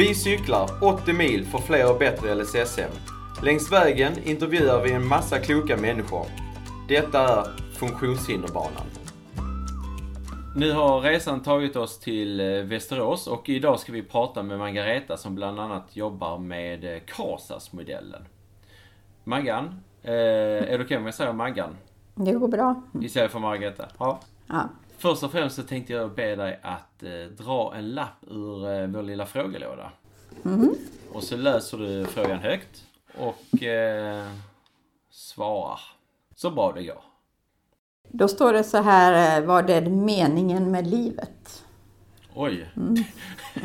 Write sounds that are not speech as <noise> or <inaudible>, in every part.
Vi cyklar 80 mil för fler och bättre LSSM. Längs vägen intervjuar vi en massa kloka människor. Detta är Funktionshinderbanan. Nu har resan tagit oss till eh, Västerås och idag ska vi prata med Margareta som bland annat jobbar med eh, KASAS-modellen. Maggan, eh, är det okej okay om jag säger Maggan? Det går bra. Istället för Margareta? Ja. ja. Först och främst så tänkte jag be dig att eh, dra en lapp ur eh, vår lilla frågelåda. Mm. Och så läser du frågan högt och eh, svarar så bra det går. Då står det så här, eh, vad är meningen med livet? Oj! Mm.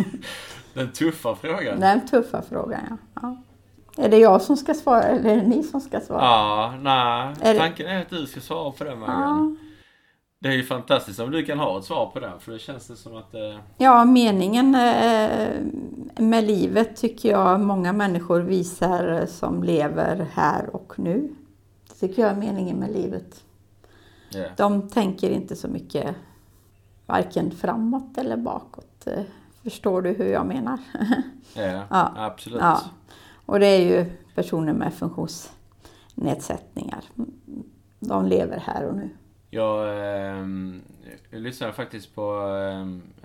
<laughs> Den tuffa frågan. Den tuffa frågan, ja. ja. Är det jag som ska svara eller är det ni som ska svara? Ja, nej. Är Tanken är att du ska svara på den Marianne. Ja. Det är ju fantastiskt om du kan ha ett svar på den för det känns det som att det... Ja, meningen eh, med livet tycker jag många människor visar som lever här och nu. Det tycker jag är meningen med livet. Yeah. De tänker inte så mycket varken framåt eller bakåt. Förstår du hur jag menar? Yeah, <laughs> ja, absolut. Ja. Och det är ju personer med funktionsnedsättningar. De lever här och nu. Jag, eh, lyssnade faktiskt på eh,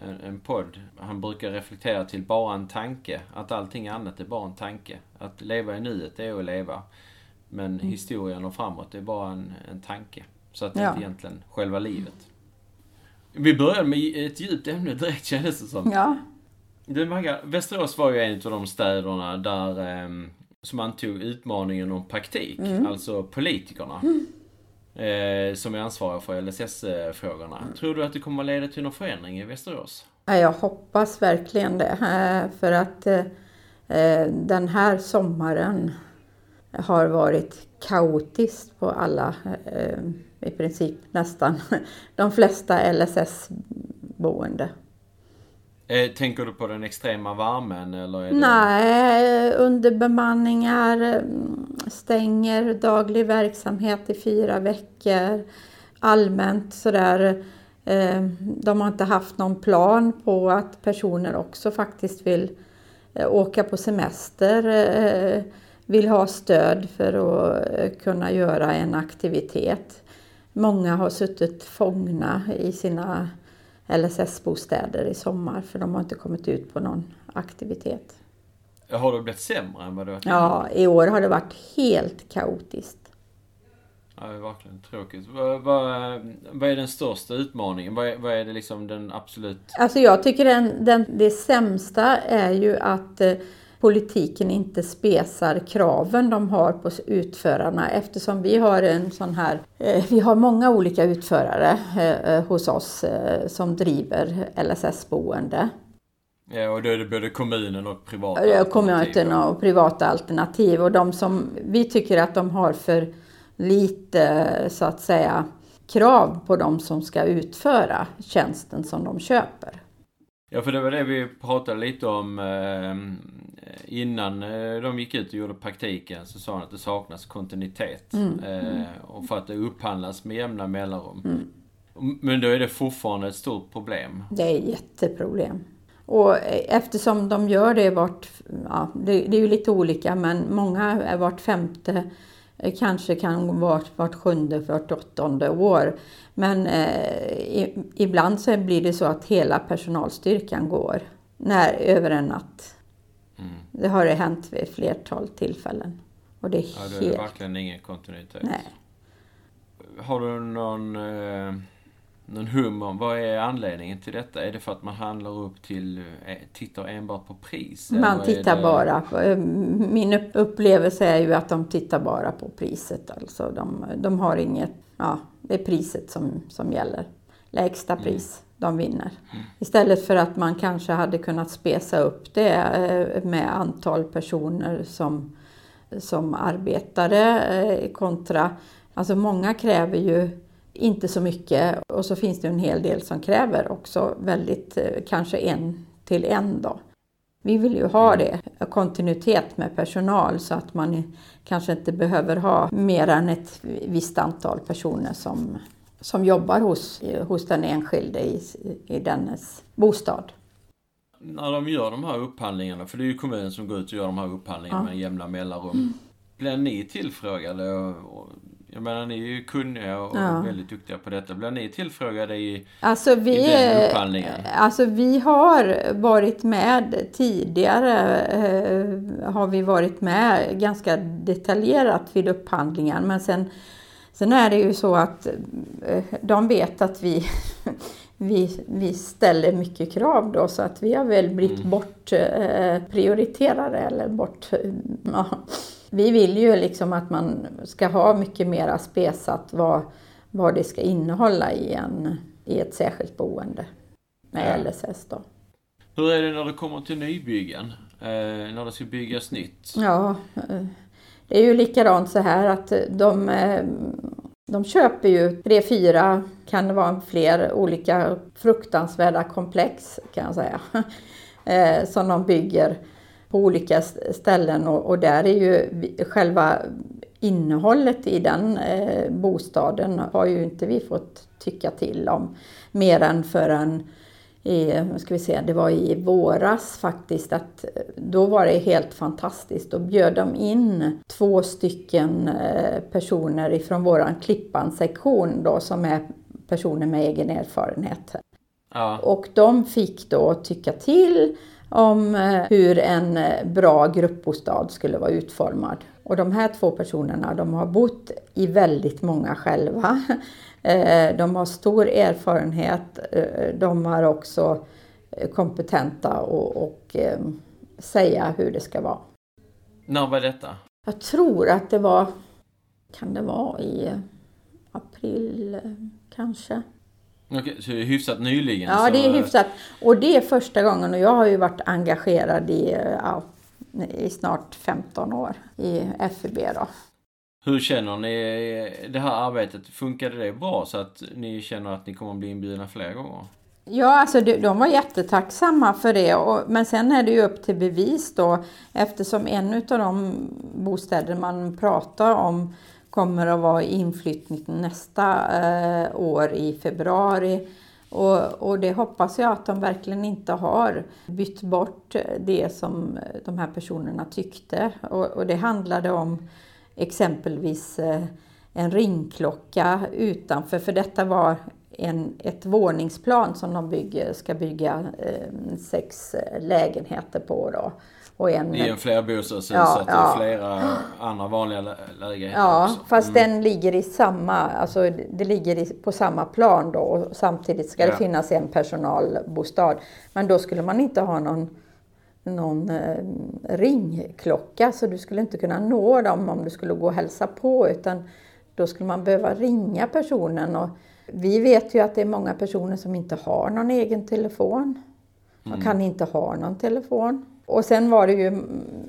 en, en podd. Han brukar reflektera till bara en tanke. Att allting annat är bara en tanke. Att leva i nuet är att leva. Men mm. historien och framåt är bara en, en tanke. Så att det ja. är egentligen själva livet. Vi började med ett djupt ämne direkt kändes det som. Ja. Du Magga, Västerås var ju en av de städerna där eh, som antog utmaningen om praktik. Mm. Alltså politikerna. Mm. Eh, som är ansvariga för LSS-frågorna. Mm. Tror du att det kommer leda till någon förändring i Västerås? Jag hoppas verkligen det. Eh, för att eh, den här sommaren har varit kaotiskt på alla, i princip nästan <laughs> de flesta LSS-boende. Eh, tänker du på den extrema värmen eller? Är det... Nej, underbemanningar, stänger daglig verksamhet i fyra veckor. Allmänt sådär. Eh, de har inte haft någon plan på att personer också faktiskt vill eh, åka på semester. Vill ha stöd för att kunna göra en aktivitet. Många har suttit fångna i sina LSS-bostäder i sommar för de har inte kommit ut på någon aktivitet. Har det blivit sämre än vad det varit Ja, i år har det varit helt kaotiskt. Ja, det är verkligen tråkigt. Vad, vad, vad är den största utmaningen? Vad är, vad är det liksom den absolut... Alltså jag tycker den, den, det sämsta är ju att eh, politiken inte spesar kraven de har på utförarna eftersom vi har en sån här, eh, vi har många olika utförare eh, hos oss eh, som driver LSS-boende. Ja, och då är det både kommunen och privata ja, Kommunen och privata alternativ. Och de som vi tycker att de har för lite, så att säga, krav på de som ska utföra tjänsten som de köper. Ja, för det var det vi pratade lite om innan eh, de gick ut och gjorde praktiken så sa han att det saknas kontinuitet. Mm. Eh, och för att det upphandlas med jämna mellanrum. Mm. Men då är det fortfarande ett stort problem. Det är ett jätteproblem. Och eftersom de gör det vart, ja, det, det är ju lite olika men många är vart femte, eh, kanske kan vara vart sjunde, vart åttonde år. Men eh, ibland så blir det så att hela personalstyrkan går när, över en natt. Mm. Det har det hänt vid ett flertal tillfällen. Och det är ja, det är helt... verkligen ingen kontinuitet. Nej. Har du någon, eh, någon hum om vad är anledningen till detta? Är det för att man handlar upp till, eh, tittar enbart på pris? Man tittar det... bara. Eh, min upplevelse är ju att de tittar bara på priset. Alltså de, de har inget, ja, det är priset som, som gäller. Lägsta mm. pris. Mm de vinner. Mm. Istället för att man kanske hade kunnat spesa upp det eh, med antal personer som, som arbetare kontra... Alltså många kräver ju inte så mycket och så finns det en hel del som kräver också väldigt, eh, kanske en till en då. Vi vill ju ha mm. det, kontinuitet med personal så att man kanske inte behöver ha mer än ett visst antal personer som som jobbar hos, hos den enskilde i, i dennes bostad. När de gör de här upphandlingarna, för det är ju kommunen som går ut och gör de här upphandlingarna ja. med jämna mellanrum. Mm. Blir ni tillfrågade? Och, jag menar ni är ju kunniga och ja. väldigt duktiga på detta. Blir ni tillfrågade i, alltså vi, i den upphandlingen? Alltså vi har varit med tidigare. Eh, har vi varit med ganska detaljerat vid upphandlingen. Men sen, sen är det ju så att eh, de vet att vi vi, vi ställer mycket krav då så att vi har väl blivit mm. bortprioriterade eh, eller bort... Ja. Vi vill ju liksom att man ska ha mycket mera spesat vad, vad det ska innehålla i, en, i ett särskilt boende med ja. LSS då. Hur är det när det kommer till nybyggen? Eh, när det ska byggas nytt? Ja, eh, det är ju likadant så här att de eh, de köper ju tre, fyra, kan det vara fler, olika fruktansvärda komplex kan jag säga. <laughs> Eh, som de bygger på olika ställen och, och, där är ju själva innehållet i den eh, bostaden har ju inte vi fått tycka till om mer än förrän i, ska vi se, det var i våras faktiskt, att då var det helt fantastiskt. Då bjöd de in två stycken eh, personer ifrån våran Klippan-sektion då, som är personer med egen erfarenhet. Ja. Och de fick då tycka till om eh, hur en eh, bra gruppbostad skulle vara utformad. Och de här två personerna de har bott i väldigt många själva. <laughs> Eh, de har stor erfarenhet. Eh, de är också eh, kompetenta och, och säga hur det ska vara. När var detta? Jag tror att det var, kan det vara i april kanske. Okej, så det är hyfsat nyligen? Ja, så... det är hyfsat. Och det är första gången och jag har ju varit engagerad i, ja, i snart 15 år i FUB då. Hur känner ni eh, det här arbetet? Funkade det bra så att ni känner att ni kommer att bli inbjudna fler gånger? Ja, alltså de var jättetacksamma för det. men sen är det ju upp till bevis då eftersom en av de bostäder man pratar om kommer att vara inflyttning nästa eh, år i februari. Och, och, det hoppas jag att de verkligen inte har bytt bort det som de här personerna tyckte. Och, och det handlade om exempelvis eh, en ringklocka utanför, för detta var en, ett våningsplan som de bygger, ska bygga eh, sex lägenheter på. Då. Och en, I en flerbostadshus, ja, så att det är flera andra vanliga lägenheter Ja, också. fast mm. den ligger i samma, alltså det ligger i, på samma plan då och samtidigt ska ja. det finnas en personalbostad. Men då skulle man inte ha någon någon eh, ringklocka så du skulle inte kunna nå dem om du skulle gå och hälsa på utan då skulle man behöva ringa personen. Och vi vet ju att det är många personer som inte har någon egen telefon. Man mm. kan inte ha någon telefon. Och sen var det ju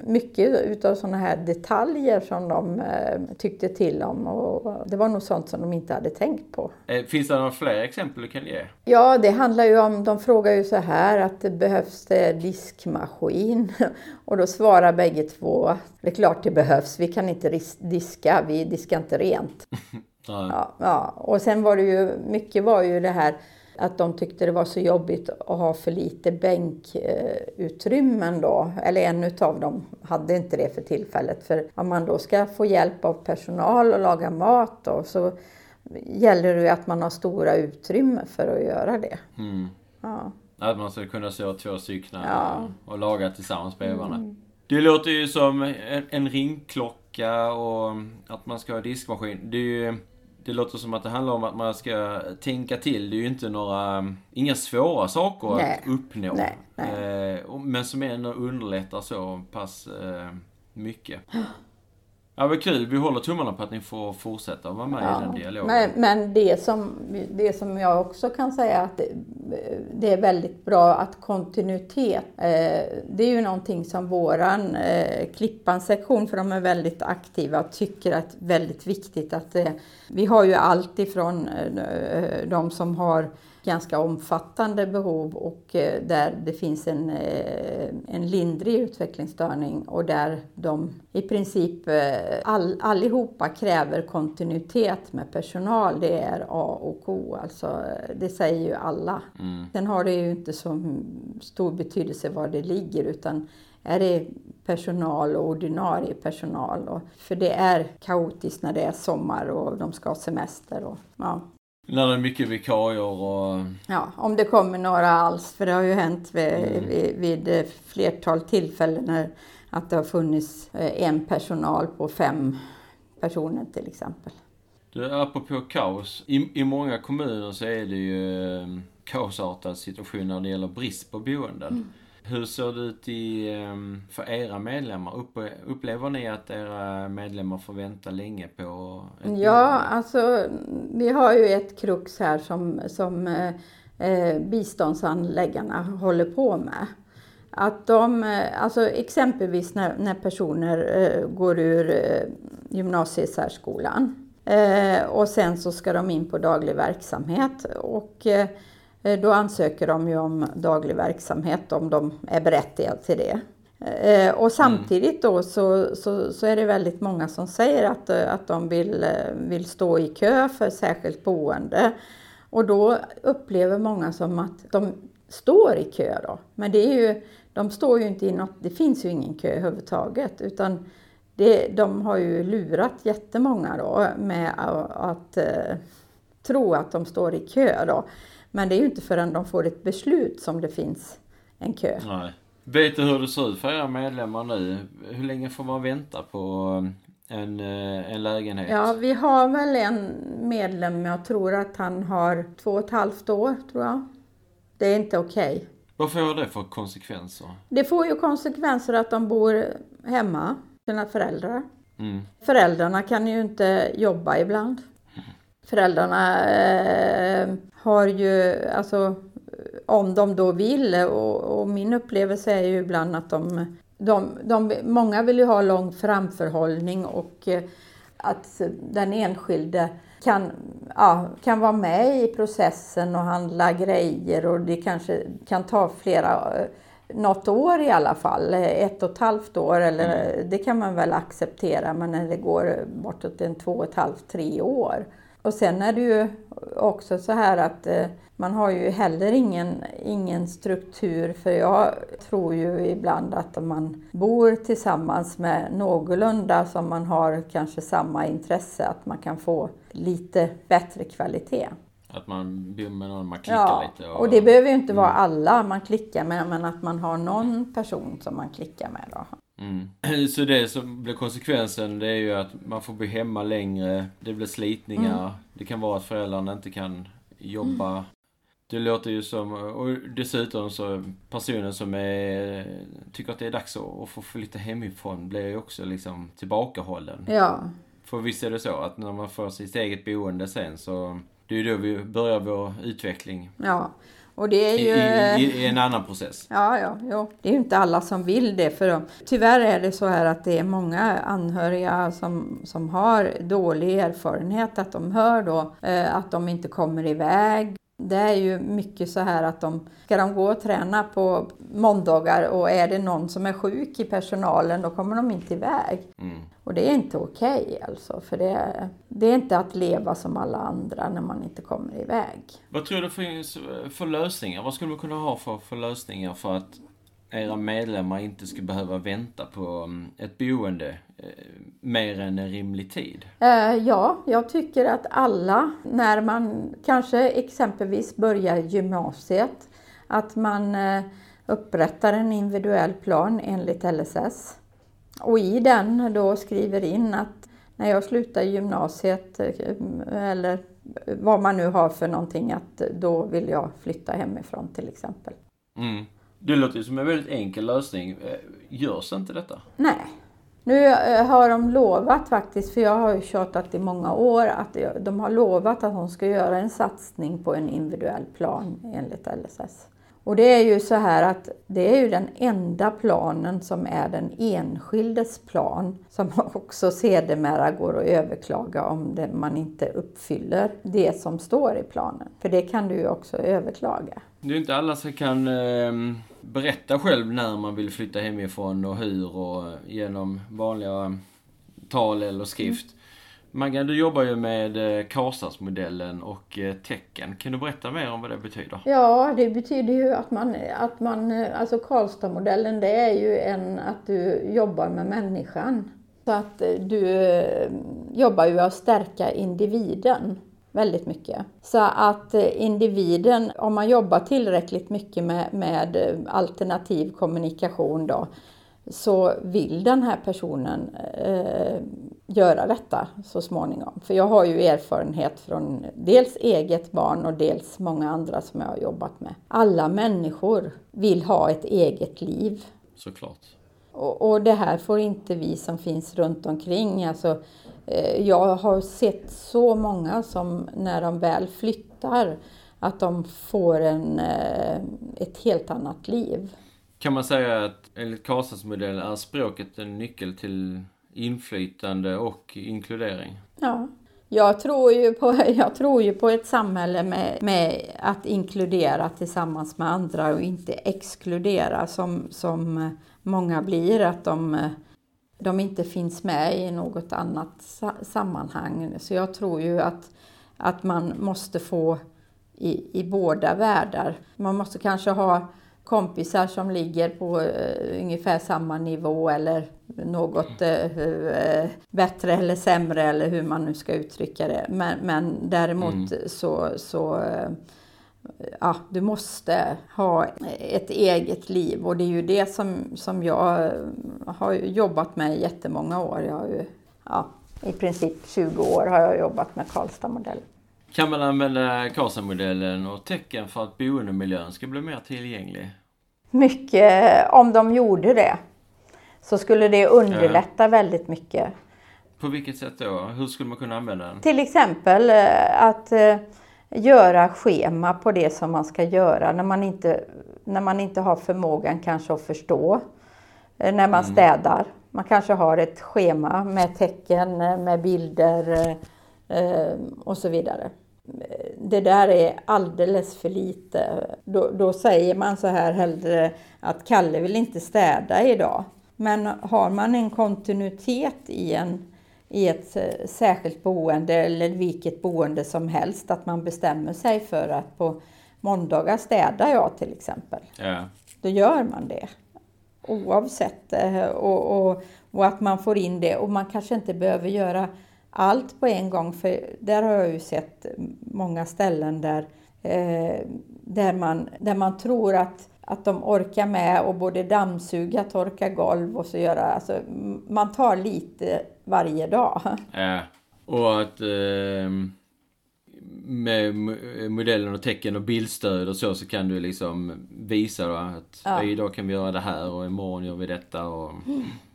mycket utav sådana här detaljer som de eh, tyckte till om och det var nog sånt som de inte hade tänkt på. Eh, finns det några fler exempel du kan ge? Ja, det handlar ju om, de frågar ju så här att det behövs det diskmaskin <laughs> och då svarar bägge två, det är klart det behövs, vi kan inte diska, vi diskar inte rent. <laughs> ja, ja, och sen var det ju, mycket var ju det här att de tyckte det var så jobbigt att ha för lite bänkutrymmen då. Eller en utav dem hade inte det för tillfället. För om man då ska få hjälp av personal och laga mat då, så gäller det ju att man har stora utrymmen för att göra det. Mm. Ja. Att man ska kunna stå två stycken ja. och laga tillsammans bredvid varandra. Mm. Det låter ju som en, en ringklocka och att man ska ha diskmaskin. Det är ju det låter som att det handlar om att man ska tänka till. Det är ju inte några, inga svåra saker nej, att uppnå. Nej, nej. Eh, men som ändå underlättar så pass eh, mycket. <gasps> Ja, vad kul. Vi håller tummarna på att ni får fortsätta att vara med ja, i den dialogen. Men, men, det, som, det som jag också kan säga att det, det är väldigt bra att kontinuitet, eh, det är ju någonting som våran eh, Klippan-sektion, för de är väldigt aktiva, tycker att väldigt viktigt att det, vi har ju allt ifrån eh, de som har ganska omfattande behov och eh, där det finns en, eh, en lindrig utvecklingsstörning och där de i princip all, allihopa kräver kontinuitet med personal. Det är A och O, alltså det säger ju alla. Mm. Sen har det ju inte så stor betydelse var det ligger utan är det personal och ordinarie personal. Och, för det är kaotiskt när det är sommar och de ska ha semester. Och, ja. När det är mycket vikarier och... Ja, om det kommer några alls. För det har ju hänt vid, mm. vid, vid flertal tillfällen när, att det har funnits eh, en personal på fem personer till exempel. Du, apropå kaos. I, I många kommuner så är det ju eh, kaosartad situation när det gäller brist på boenden. Mm. Hur ser det ut i, ehm, för era medlemmar? Upplever ni att era medlemmar får vänta länge på ett Ja, alltså vi har ju ett krux här som, som eh, eh biståndsanläggarna håller på med. Att de, eh, alltså exempelvis när, när personer eh, går ur eh, gymnasiesärskolan eh, och sen så ska de in på daglig verksamhet och eh, Eh, då ansöker de ju om daglig verksamhet om de är berättigade till det. Eh, och samtidigt då så, så, så, är det väldigt många som säger att, eh, att de vill, vill stå i kö för särskilt boende. Och då upplever många som att de står i kö då. Men det är ju, de står ju inte i något, det finns ju ingen kö överhuvudtaget utan det, de har ju lurat jättemånga då med att, att tro att de står i kö då. Men det är ju inte förrän de får ett beslut som det finns en kö. Nej. Vet du hur det ser ut för era medlemmar nu? Hur länge får man vänta på eh, en, eh, en lägenhet? Ja, vi har väl en medlem, jag tror att han har två och ett halvt år, tror jag. Det är inte okej. Okay. Vad får det för konsekvenser? Det får ju konsekvenser att de bor hemma, sina föräldrar. Mm. Föräldrarna kan ju inte jobba ibland. Föräldrarna eh, har ju, alltså om de då vill, och, och, min upplevelse är ju ibland att de, de, de, många vill ju ha lång framförhållning och eh, att den enskilde kan, ja, kan vara med i processen och handla grejer. Och det kanske kan ta flera, något år i alla fall, ett och ett halvt år eller mm. det kan man väl acceptera. Men när det går bortåt en två och ett halvt, tre år och sen är det ju också så här att eh, man har ju heller ingen, ingen struktur för jag tror ju ibland att om man bor tillsammans med någorlunda som man har kanske samma intresse att man kan få lite bättre kvalitet. Att man med någon man klickar ja, lite? Och... och det behöver ju inte vara mm. alla man klickar med men att man har någon person som man klickar med. Då. Mm. <clears throat> Så det som blir konsekvensen det är ju att man får bli hemma längre, det blir slitningar, mm. det kan vara att föräldrarna inte kan jobba. Mm. Det låter ju som, och dessutom så personen som är, tycker att det är dags att, få flytta hemifrån blir ju också liksom tillbakahållen. Ja. För visst är det så att när man får sitt eget boende sen så, det är ju då vi börjar vår utveckling. Ja. Och det är ju... I, i, I, en annan process? Ja, ja, jo. Det är ju inte alla som vill det. För de, tyvärr är det så här att det är många anhöriga som, som har dålig erfarenhet. Att de hör då eh, att de inte kommer iväg. Det är ju mycket så här att de, ska de gå och träna på måndagar och är det någon som är sjuk i personalen då kommer de inte iväg. Mm. Och det är inte okej okay, alltså, för det, det är inte att leva som alla andra när man inte kommer iväg. Vad tror du finns för lösningar? Vad skulle man kunna ha för, för lösningar för att era medlemmar inte ska behöva vänta på mm, ett boende eh, mer än en rimlig tid? Eh, ja, jag tycker att alla, när man kanske exempelvis börjar gymnasiet, att man eh, upprättar en individuell plan enligt LSS. Och i den då skriver in att när jag slutar gymnasiet eller vad man nu har för någonting att då vill jag flytta hemifrån till exempel. Mm. Det låter ju som en väldigt enkel lösning. Eh, görs inte detta? Nej. Nu eh, har de lovat faktiskt, för jag har ju tjatat i många år, att de har lovat att de ska göra en satsning på en individuell plan enligt LSS. Och det är ju så här att det är ju den enda planen som är den enskildes plan som <laughs> också sedermera går att överklaga om det, man inte uppfyller det som står i planen. För det kan du ju också överklaga. Det är ju inte alla som kan eh, berätta själv när man vill flytta hemifrån och hur och genom vanliga tal eller skrift. Mm. Maggan, du jobbar ju med eh, Karlstadsmodellen och eh, tecken. Kan du berätta mer om vad det betyder? Ja, det betyder ju att man, att man eh, alltså Karlstadmodellen det är ju en, att du jobbar med människan. Så att du jobbar ju att stärka individen väldigt mycket. Så att individen, om man jobbar tillräckligt mycket med, med alternativ kommunikation då, så vill den här personen eh, göra detta så småningom. För jag har ju erfarenhet från dels eget barn och dels många andra som jag har jobbat med. Alla människor vill ha ett eget liv. Såklart. Och, och det här får inte vi som finns runt omkring. Alltså, eh, jag har sett så många som när de väl flyttar att de får en, eh, ett helt annat liv. Kan man säga att enligt Karlstadsmodellen är språket en nyckel till inflytande och inkludering? Ja. Jag tror ju på, <laughs> jag tror ju på ett samhälle med, med att inkludera tillsammans med andra och inte exkludera som, som många blir. Att de, de inte finns med i något annat sammanhang. Så jag tror ju att, att man måste få i, i båda världar. Man måste kanske ha kompisar som ligger på uh, ungefär samma nivå eller något uh, bättre eller sämre eller hur man nu ska uttrycka det. Men, men däremot mm. så, så uh, ja, du måste ha ett eget liv och det är ju det som, som jag har jobbat med i jättemånga år. Jag har ju, ja, I princip 20 år har jag jobbat med Karlstadmodellen. Kan man använda Karlstadmodellen och tecken för att boendemiljön ska bli mer tillgänglig? Mycket, om de gjorde det, så skulle det underlätta ja. väldigt mycket. På vilket sätt då? Hur skulle man kunna använda den? Till exempel eh, att eh, göra schema på det som man ska göra när man inte, när man inte har förmågan kanske att förstå. Eh, när man mm. städar. Man kanske har ett schema med tecken, med bilder och så vidare det där är alldeles för lite. Då, då, säger man så här hellre att Kalle vill inte städa idag. Men har man en kontinuitet i, en, i ett eh, särskilt boende eller vilket boende som helst, att man bestämmer sig för att på måndagar städar jag till exempel. Ja. Då gör man det. Oavsett. Eh, och, och, och att man får in det. Och man kanske inte behöver göra allt på en gång. För där har jag ju sett många ställen där, eh, där, man, där man tror att, att de orkar med och både dammsuga, torka golv och så göra. Alltså, man tar lite varje dag. Äh, och att eh med modellen och tecken och bildstöd och så, så kan du liksom visa då att ja. idag kan vi göra det här och imorgon gör vi detta. Och...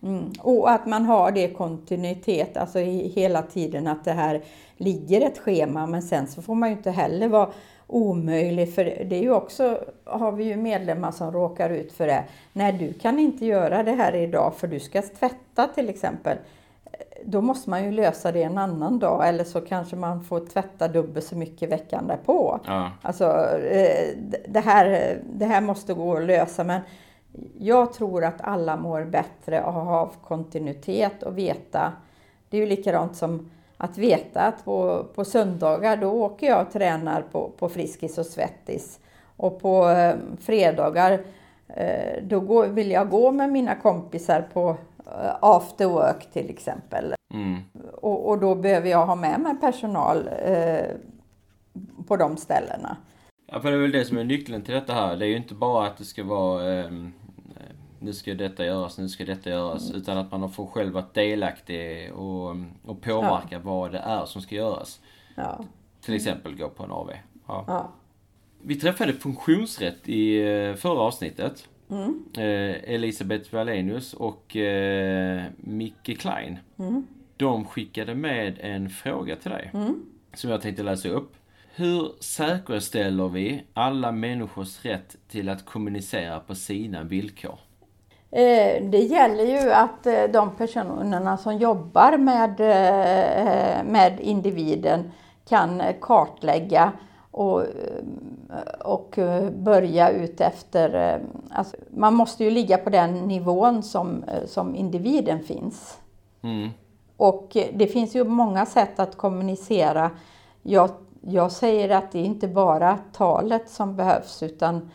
Mm. och att man har det kontinuitet, alltså hela tiden att det här ligger ett schema. Men sen så får man ju inte heller vara omöjlig, för det är ju också, har vi ju medlemmar som råkar ut för det. Nej, du kan inte göra det här idag för du ska tvätta till exempel då måste man ju lösa det en annan dag eller så kanske man får tvätta dubbelt så mycket veckan därpå. Ja. Alltså, eh, det här, det här måste gå att lösa men jag tror att alla mår bättre av att ha kontinuitet och veta. Det är ju likadant som att veta att på, på söndagar då åker jag och tränar på, på Friskis och Svettis. Och på eh, fredagar eh, då går, vill jag gå med mina kompisar på after work till exempel. Mm. Och, och, då behöver jag ha med mig personal eh, på de ställena. Ja, för det är väl det som är nyckeln till detta här. Det är ju inte bara att det ska vara eh, nu ska detta göras, nu ska detta göras. Mm. Utan att man får själv vara delaktig och, och påverka ja. vad det är som ska göras. Ja. Till exempel gå på en AV. Ja. ja. Vi träffade funktionsrätt i eh, förra avsnittet. Mm. Eh, Elisabeth Wallenius och eh, Micke Klein. Mm. De skickade med en fråga till dig. Mm. Som jag tänkte läsa upp. Hur säkerställer vi alla människors rätt till att kommunicera på sina villkor? Eh, det gäller ju att eh, de personerna som jobbar med, eh, med individen kan kartlägga och, och börja ut efter... Alltså man måste ju ligga på den nivån som, som individen finns. Mm. Och det finns ju många sätt att kommunicera. Jag, jag säger att det är inte bara talet som behövs utan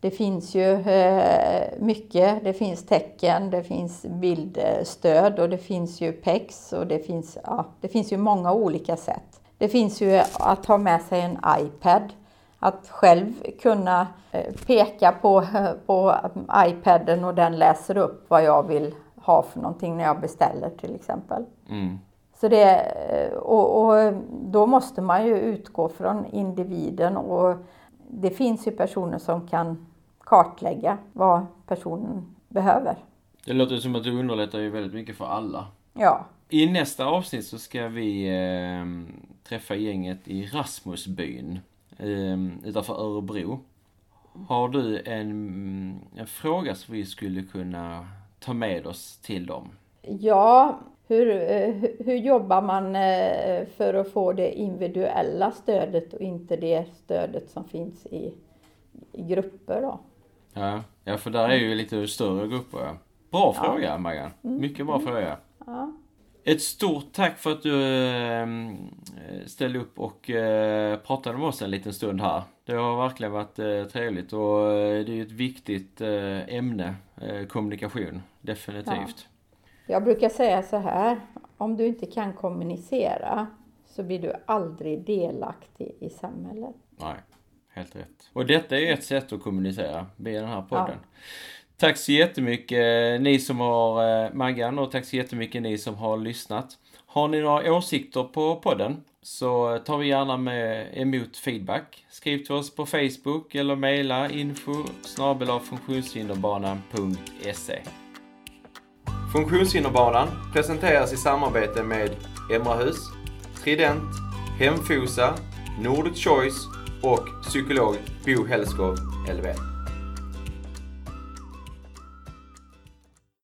det finns ju eh, mycket. Det finns tecken, det finns bildstöd och det finns ju PEX och det finns, ja, det finns ju många olika sätt. Det finns ju att ha med sig en iPad. Att själv kunna eh, peka på, <laughs> på iPaden och den läser upp vad jag vill ha för någonting när jag beställer till exempel. Mm. Så det, och, och, då måste man ju utgå från individen och det finns ju personer som kan kartlägga vad personen behöver. Det låter som att du underlättar ju väldigt mycket för alla. Ja. I nästa avsnitt så ska vi eh, träffa gänget i Rasmusbyn eh, utanför Örebro. Har du en, en fråga som vi skulle kunna ta med oss till dem? Ja, hur, eh, hur jobbar man eh, för att få det individuella stödet och inte det stödet som finns i, i grupper då? Ja, ja för där är ju lite större grupper. Ja. Bra fråga ja. Maggan. Mm. Mycket bra mm. fråga. Ja. Ett stort tack för att du ehm, ställde upp och eh, pratade med oss en liten stund här. Det har verkligen varit eh, trevligt och eh, det är ett viktigt ämne, kommunikation. Definitivt. Ja. Jag brukar säga så här, om du inte kan kommunicera så blir du aldrig delaktig i samhället. Nej. Helt rätt. Och detta är ett sätt att kommunicera via den här podden. Ja. Tack så jättemycket eh, ni som har, eh, Maggan, och tack så jättemycket ni som har lyssnat. Har ni några åsikter på podden så eh, tar vi gärna med emot feedback. Skriv till oss på Facebook eller mejla info funktionshinderbanan.se Funktionshinderbanan presenteras i samarbete med Emrahus, Trident, Hemfosa, Nordic Choice och psykolog Bo Hellskov, LV.